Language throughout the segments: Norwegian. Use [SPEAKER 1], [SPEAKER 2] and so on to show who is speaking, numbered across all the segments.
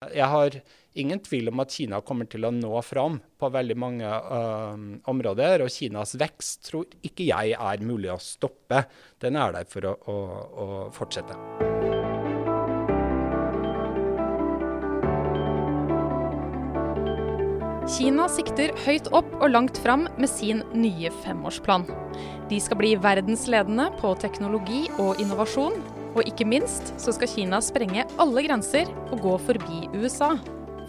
[SPEAKER 1] Jeg har ingen tvil om at Kina kommer til å nå fram på veldig mange uh, områder. Og Kinas vekst tror ikke jeg er mulig å stoppe. Den er der for å, å, å fortsette.
[SPEAKER 2] Kina sikter høyt opp og langt fram med sin nye femårsplan. De skal bli verdensledende på teknologi og innovasjon, og ikke minst så skal Kina sprenge alle grenser og gå forbi USA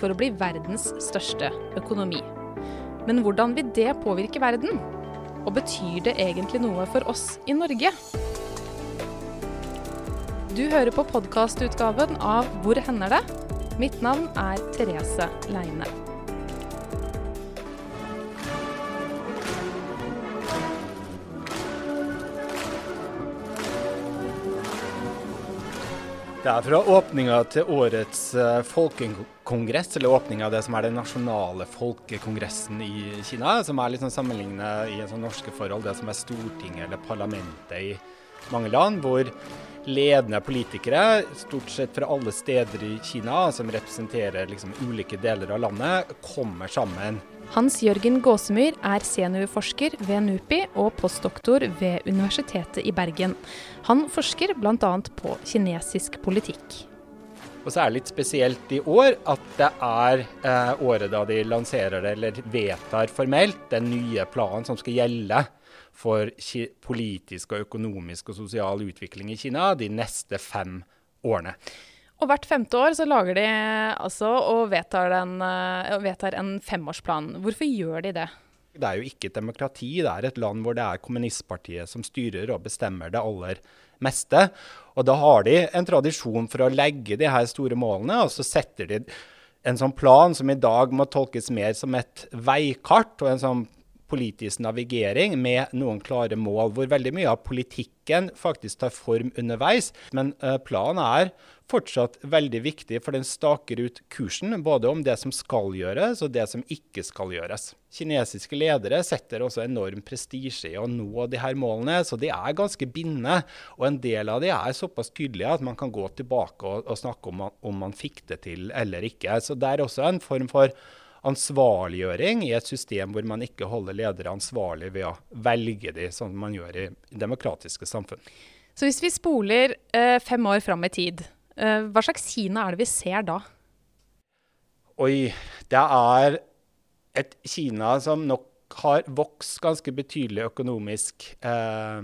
[SPEAKER 2] for å bli verdens største økonomi. Men hvordan vil det påvirke verden? Og betyr det egentlig noe for oss i Norge? Du hører på podkastutgaven av Hvor hender det? Mitt navn er Therese Leine.
[SPEAKER 1] Det er fra åpninga til årets uh, folkekongress, eller åpninga av det som er den nasjonale folkekongressen i Kina, som er litt sånn sammenlignet i sånn norske forhold, det som er Stortinget eller parlamentet i mange land, hvor ledende politikere, stort sett fra alle steder i Kina, som representerer liksom ulike deler av landet, kommer sammen
[SPEAKER 2] hans Jørgen Gåsemyr er seniorforsker ved NUPI og postdoktor ved Universitetet i Bergen. Han forsker bl.a. på kinesisk politikk.
[SPEAKER 1] Og så er det litt spesielt i år at det er eh, året da de lanserer det, eller vedtar formelt, den nye planen som skal gjelde for politisk og økonomisk og sosial utvikling i Kina de neste fem årene.
[SPEAKER 2] Og hvert femte år så lager de altså og vedtar, uh, vedtar en femårsplan. Hvorfor gjør de det?
[SPEAKER 1] Det er jo ikke et demokrati. Det er et land hvor det er kommunistpartiet som styrer og bestemmer det aller meste. Og da har de en tradisjon for å legge de her store målene, og så setter de en sånn plan som i dag må tolkes mer som et veikart og en sånn politisk navigering med noen klare mål, hvor veldig mye av politikken faktisk tar form underveis. Men uh, planen er fortsatt veldig viktig, for den staker ut kursen både om det som skal gjøres og det som ikke skal gjøres. Kinesiske ledere setter også enorm prestisje i å nå de her målene, så de er ganske bindende. Og en del av de er såpass tydelige at man kan gå tilbake og, og snakke om om man fikk det til eller ikke. Så det er også en form for ansvarliggjøring i et system hvor man ikke holder ledere ansvarlig ved å velge de, som man gjør i demokratiske samfunn.
[SPEAKER 2] Så hvis vi spoler eh, fem år fram i tid, eh, hva slags Kina er det vi ser da?
[SPEAKER 1] Oi, det er et Kina som nok har vokst ganske betydelig økonomisk eh,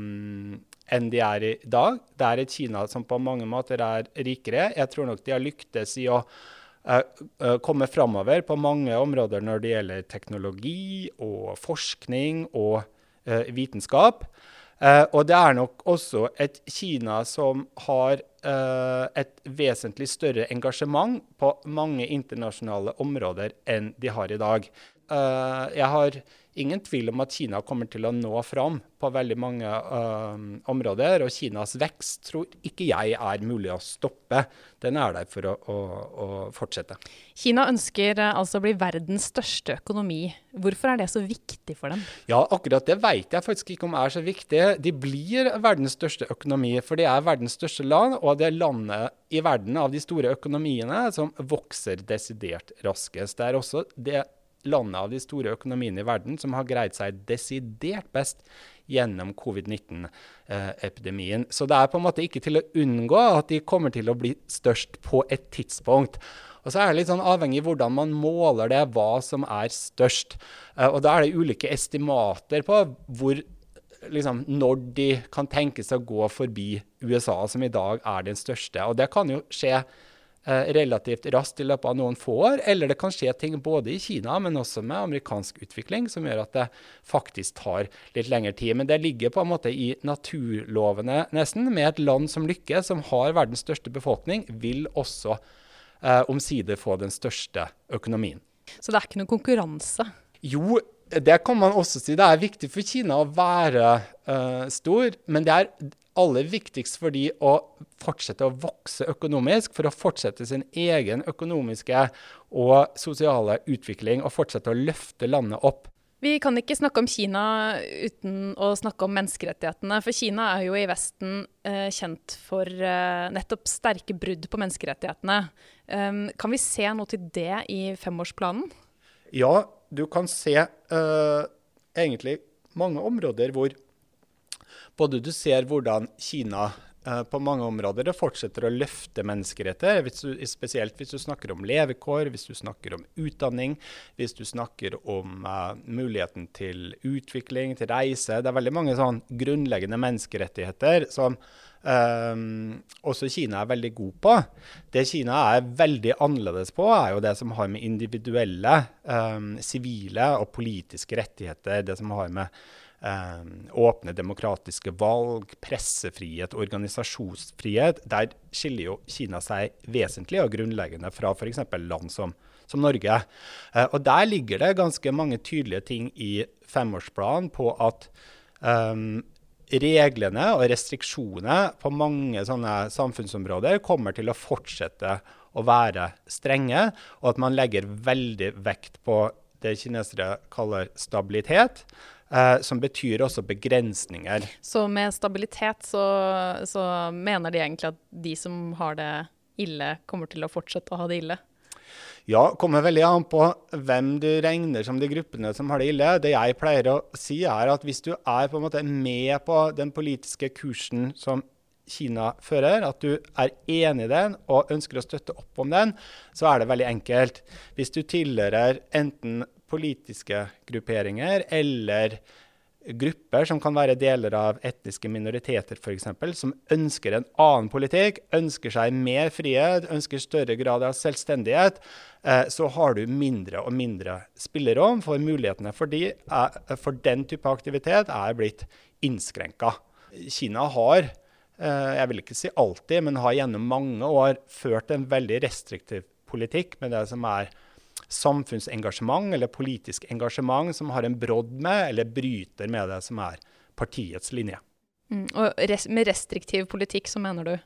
[SPEAKER 1] enn de er i dag. Det er et Kina som på mange måter er rikere. Jeg tror nok de har lyktes i å komme framover på mange områder når det gjelder teknologi og forskning og uh, vitenskap. Uh, og det er nok også et Kina som har et vesentlig større engasjement på mange internasjonale områder enn de har i dag. Jeg har ingen tvil om at Kina kommer til å nå fram på veldig mange uh, områder. Og Kinas vekst tror ikke jeg er mulig å stoppe. Den er der for å, å, å fortsette.
[SPEAKER 2] Kina ønsker uh, altså å bli verdens største økonomi. Hvorfor er det så viktig for dem?
[SPEAKER 1] Ja, akkurat det vet jeg faktisk ikke om er så viktig. De blir verdens største økonomi, for de er verdens største land, og det er landet i verden av de store økonomiene som vokser desidert raskest. Det er også det landet av de store økonomiene i verden som har greid seg desidert best gjennom covid-19-epidemien. Så det er på en måte ikke til å unngå at de kommer til å bli størst på et tidspunkt. Og så er det litt sånn avhengig av hvordan man måler det, hva som er størst. Uh, og da er det ulike estimater på hvor liksom, når de kan tenkes å gå forbi USA, som i dag er den største. Og det kan jo skje Eh, relativt raskt i løpet av noen få år. Eller det kan skje ting både i Kina, men også med amerikansk utvikling, som gjør at det faktisk tar litt lengre tid. Men det ligger på en måte i naturlovene nesten. Med et land som lykkes, som har verdens største befolkning, vil også eh, omsider få den største økonomien.
[SPEAKER 2] Så det er ikke noe konkurranse?
[SPEAKER 1] Jo, det kan man også si. Det er viktig for Kina å være uh, stor, men det er aller viktigst for de å fortsette å vokse økonomisk, for å fortsette sin egen økonomiske og sosiale utvikling og fortsette å løfte landet opp.
[SPEAKER 2] Vi kan ikke snakke om Kina uten å snakke om menneskerettighetene. For Kina er jo i Vesten eh, kjent for eh, nettopp sterke brudd på menneskerettighetene. Um, kan vi se noe til det i femårsplanen?
[SPEAKER 1] Ja, du kan se eh, egentlig mange områder hvor både du ser hvordan Kina Eh, på mange områder det fortsetter å løfte du, spesielt hvis du snakker om levekår, hvis du snakker om utdanning, hvis du snakker om uh, muligheten til utvikling, til reise. Det er veldig mange sånn grunnleggende menneskerettigheter som um, også Kina er veldig god på. Det Kina er veldig annerledes på, er jo det som har med individuelle, sivile um, og politiske rettigheter, det som har med åpne demokratiske valg, pressefrihet, organisasjonsfrihet. Der skiller jo Kina seg vesentlig og grunnleggende fra f.eks. land som, som Norge. Eh, og der ligger det ganske mange tydelige ting i femårsplanen på at um, reglene og restriksjoner på mange sånne samfunnsområder kommer til å fortsette å være strenge, og at man legger veldig vekt på det kinesere kaller stabilitet. Uh, som betyr også begrensninger.
[SPEAKER 2] Så med stabilitet så, så, mener de egentlig at de som har det ille, kommer til å fortsette å ha det ille?
[SPEAKER 1] Ja, kommer veldig an på hvem du regner som de gruppene som har det ille. Det jeg pleier å si, er at hvis du er på en måte med på den politiske kursen som Kina fører, at du er enig i den og ønsker å støtte opp om den, så er det veldig enkelt. Hvis du tilhører enten politiske grupperinger eller grupper som kan være deler av etniske minoriteter f.eks., som ønsker en annen politikk, ønsker seg mer frihet, ønsker større grad av selvstendighet, eh, så har du mindre og mindre spillerom, for mulighetene for, de, for den type aktivitet er blitt innskrenka. Kina har, eh, jeg vil ikke si alltid, men har gjennom mange år ført en veldig restriktiv politikk med det som er samfunnsengasjement eller politisk engasjement som har en brodd med eller bryter med det som er partiets linje.
[SPEAKER 2] Mm, og res med restriktiv politikk, så mener du?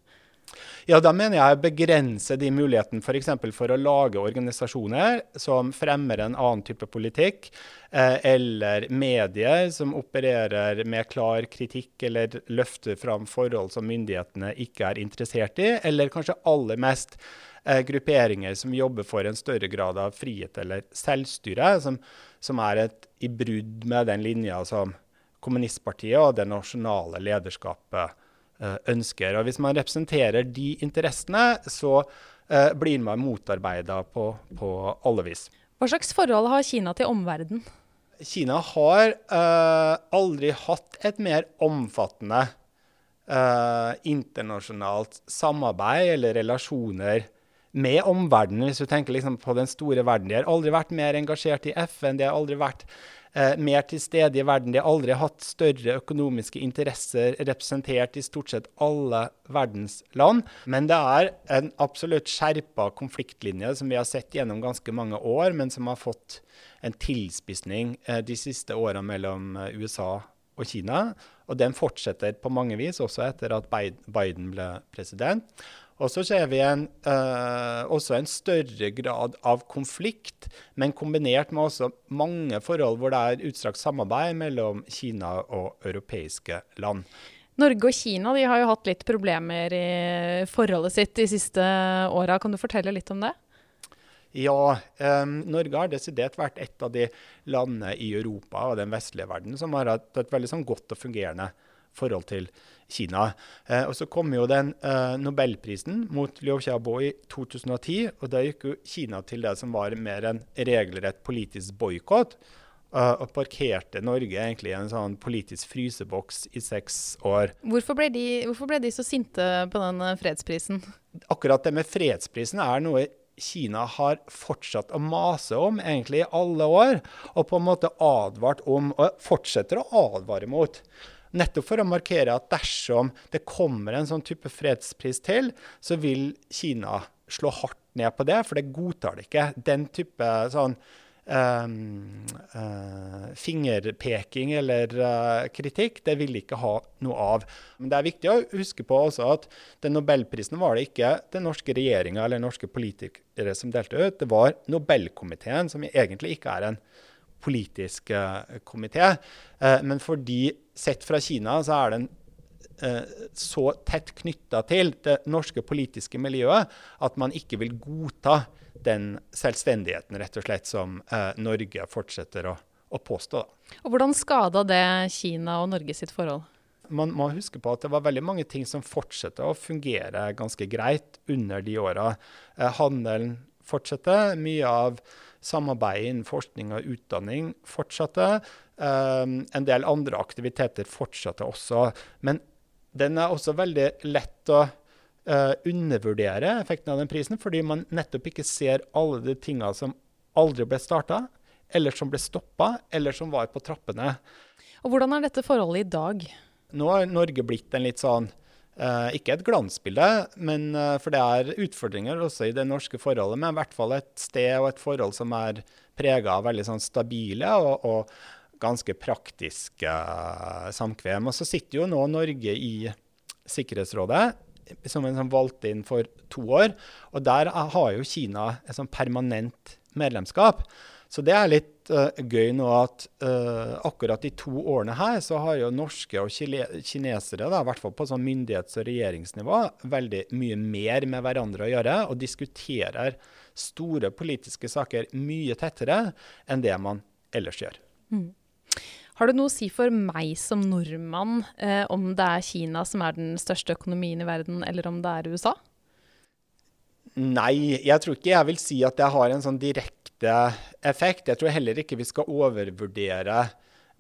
[SPEAKER 1] Ja, da mener jeg begrense de mulighetene f.eks. For, for å lage organisasjoner som fremmer en annen type politikk, eh, eller medier som opererer med klar kritikk eller løfter fram forhold som myndighetene ikke er interessert i, eller kanskje aller mest grupperinger som jobber for en større grad av frihet eller selvstyre, som, som er et, i brudd med den linja som kommunistpartiet og det nasjonale lederskapet eh, ønsker. Og Hvis man representerer de interessene, så eh, blir man motarbeida på, på alle vis.
[SPEAKER 2] Hva slags forhold har Kina til omverdenen?
[SPEAKER 1] Kina har uh, aldri hatt et mer omfattende uh, internasjonalt samarbeid eller relasjoner med omverdenen, hvis du tenker liksom på den store verden. De har aldri vært mer engasjert i FN, de har aldri vært eh, mer til stede i verden. De har aldri hatt større økonomiske interesser representert i stort sett alle verdens land. Men det er en absolutt skjerpa konfliktlinje som vi har sett gjennom ganske mange år, men som har fått en tilspissning eh, de siste åra mellom eh, USA og Kina. Og den fortsetter på mange vis, også etter at Biden ble president. Og så ser vi en, uh, også en større grad av konflikt, men kombinert med også mange forhold hvor det er utstrakt samarbeid mellom Kina og europeiske land.
[SPEAKER 2] Norge og Kina har jo hatt litt problemer i forholdet sitt de siste åra. Kan du fortelle litt om det?
[SPEAKER 1] Ja, um, Norge har desidert vært et av de landene i Europa og den vestlige verden som har hatt et veldig sånn godt og fungerende forhold til Kina. Eh, og Så kom jo den eh, nobelprisen mot Liu Xiaobo i 2010. og Da gikk jo Kina til det som var mer en regelrett politisk boikott. Uh, og parkerte Norge egentlig i en sånn politisk fryseboks i seks år.
[SPEAKER 2] Hvorfor ble, de, hvorfor ble de så sinte på den eh, fredsprisen?
[SPEAKER 1] Akkurat det med fredsprisen er noe Kina har fortsatt å mase om egentlig i alle år. Og på en måte advart om, og fortsetter å advare mot. Nettopp for å markere at dersom det kommer en sånn type fredspris til, så vil Kina slå hardt ned på det, for det godtar det ikke. Den type sånn Um, uh, fingerpeking eller uh, kritikk, det vil ikke ha noe av. Men det er viktig å huske på også at den nobelprisen var det ikke den norske regjeringa eller norske politikere som delte ut. Det var Nobelkomiteen, som egentlig ikke er en politisk uh, komité. Uh, men fordi sett fra Kina så er den så tett knytta til det norske politiske miljøet at man ikke vil godta den selvstendigheten rett og slett som Norge fortsetter å, å påstå.
[SPEAKER 2] Og Hvordan skada det Kina og Norge sitt forhold?
[SPEAKER 1] man må huske på at det var veldig mange ting som fortsatte å fungere ganske greit under de åra. Eh, handelen fortsatte. Mye av samarbeidet innen forskning og utdanning fortsatte. Eh, en del andre aktiviteter fortsatte også. Men den er også veldig lett å eh, undervurdere effekten av den prisen, fordi man nettopp ikke ser alle de tinga som aldri ble starta, eller som ble stoppa, eller som var på trappene.
[SPEAKER 2] Og Hvordan er dette forholdet i dag?
[SPEAKER 1] Nå har Norge blitt en litt sånn Ikke et glansbilde, men, uh, for det er utfordringer også i det norske forholdet, men i hvert fall et sted og et forhold som er prega av veldig sånn stabile og, og ganske praktiske uh, samkvem. Og så sitter jo nå Norge i Sikkerhetsrådet som en sånn valgt inn for to år. Og der har jo Kina et sånn permanent medlemskap. Så det er litt uh, gøy nå at uh, akkurat de to årene her så har jo norske og kinesere, da, i hvert fall på sånn myndighets- og regjeringsnivå, veldig mye mer med hverandre å gjøre og diskuterer store politiske saker mye tettere enn det man ellers gjør. Mm.
[SPEAKER 2] Har du noe å si for meg som nordmann eh, om det er Kina som er den største økonomien i verden, eller om det er USA?
[SPEAKER 1] Nei, jeg tror ikke jeg vil si at jeg har en sånn direkte effekt. Jeg tror heller ikke vi skal overvurdere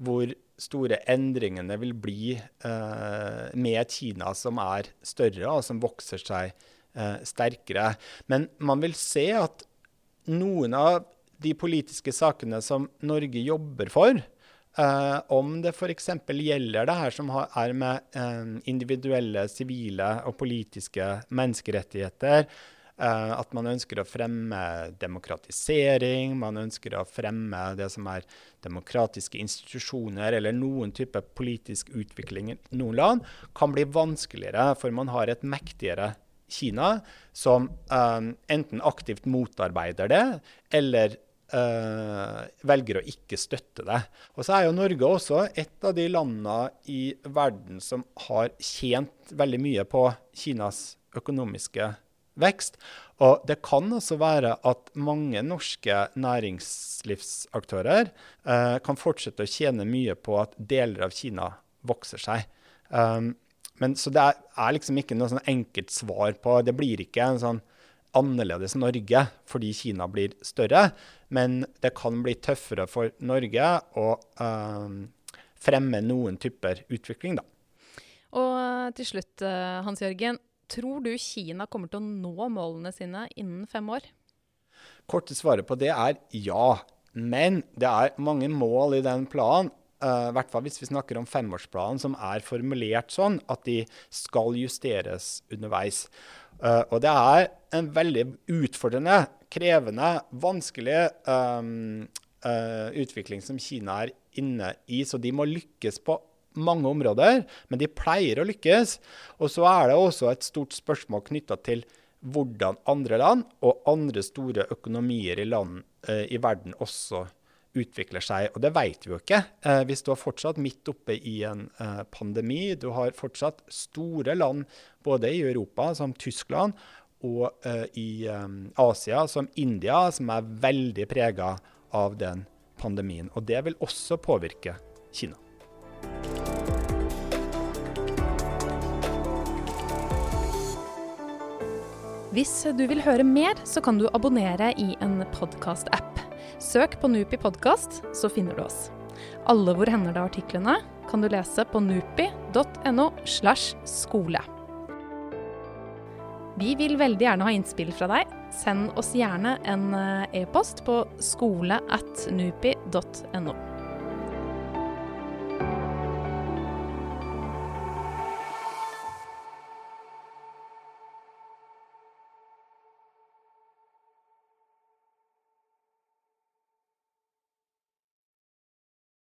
[SPEAKER 1] hvor store endringene vil bli eh, med Kina som er større og som vokser seg eh, sterkere. Men man vil se at noen av de politiske sakene som Norge jobber for, eh, om det f.eks. gjelder det her som er med individuelle sivile og politiske menneskerettigheter, Uh, at man ønsker å fremme demokratisering, man ønsker å fremme det som er demokratiske institusjoner eller noen type politisk utvikling i noen land, kan bli vanskeligere, for man har et mektigere Kina som um, enten aktivt motarbeider det, eller uh, velger å ikke støtte det. Og så er jo Norge også et av de landene i verden som har tjent veldig mye på Kinas økonomiske vekst. Og det kan også være at mange norske næringslivsaktører eh, kan fortsette å tjene mye på at deler av Kina vokser seg. Um, men Så det er, er, liksom ikke noe sånn enkelt svar på Det blir ikke en sånn annerledes Norge fordi Kina blir større, men det kan bli tøffere for Norge å um, fremme noen typer utvikling, da.
[SPEAKER 2] Og til slutt, eh, Hans Jørgen. Tror du Kina kommer til å nå målene sine innen fem år?
[SPEAKER 1] Korte svaret på det er ja. Men det er mange mål i den planen. Uh, hvert fall hvis vi snakker om femårsplanen, som er formulert sånn at de skal justeres underveis. Uh, og det er en veldig utfordrende, krevende, vanskelig um, uh, utvikling som Kina er inne i. Så de må lykkes på mange områder, men de pleier å lykkes. Og så er det også et stort spørsmål knytta til hvordan andre land og andre store økonomier i land eh, i verden også utvikler seg. Og det vet vi jo ikke. Eh, vi står fortsatt midt oppe i en eh, pandemi. Du har fortsatt store land både i Europa, som Tyskland, og eh, i eh, Asia, som India, som er veldig prega av den pandemien. Og det vil også påvirke Kina.
[SPEAKER 2] Hvis du vil høre mer, så kan du abonnere i en podkast-app. Søk på Nupi podkast, så finner du oss. Alle Hvor hender det-artiklene kan du lese på nupi.no slash skole. Vi vil veldig gjerne ha innspill fra deg. Send oss gjerne en eh, e-post på skole at nupi.no.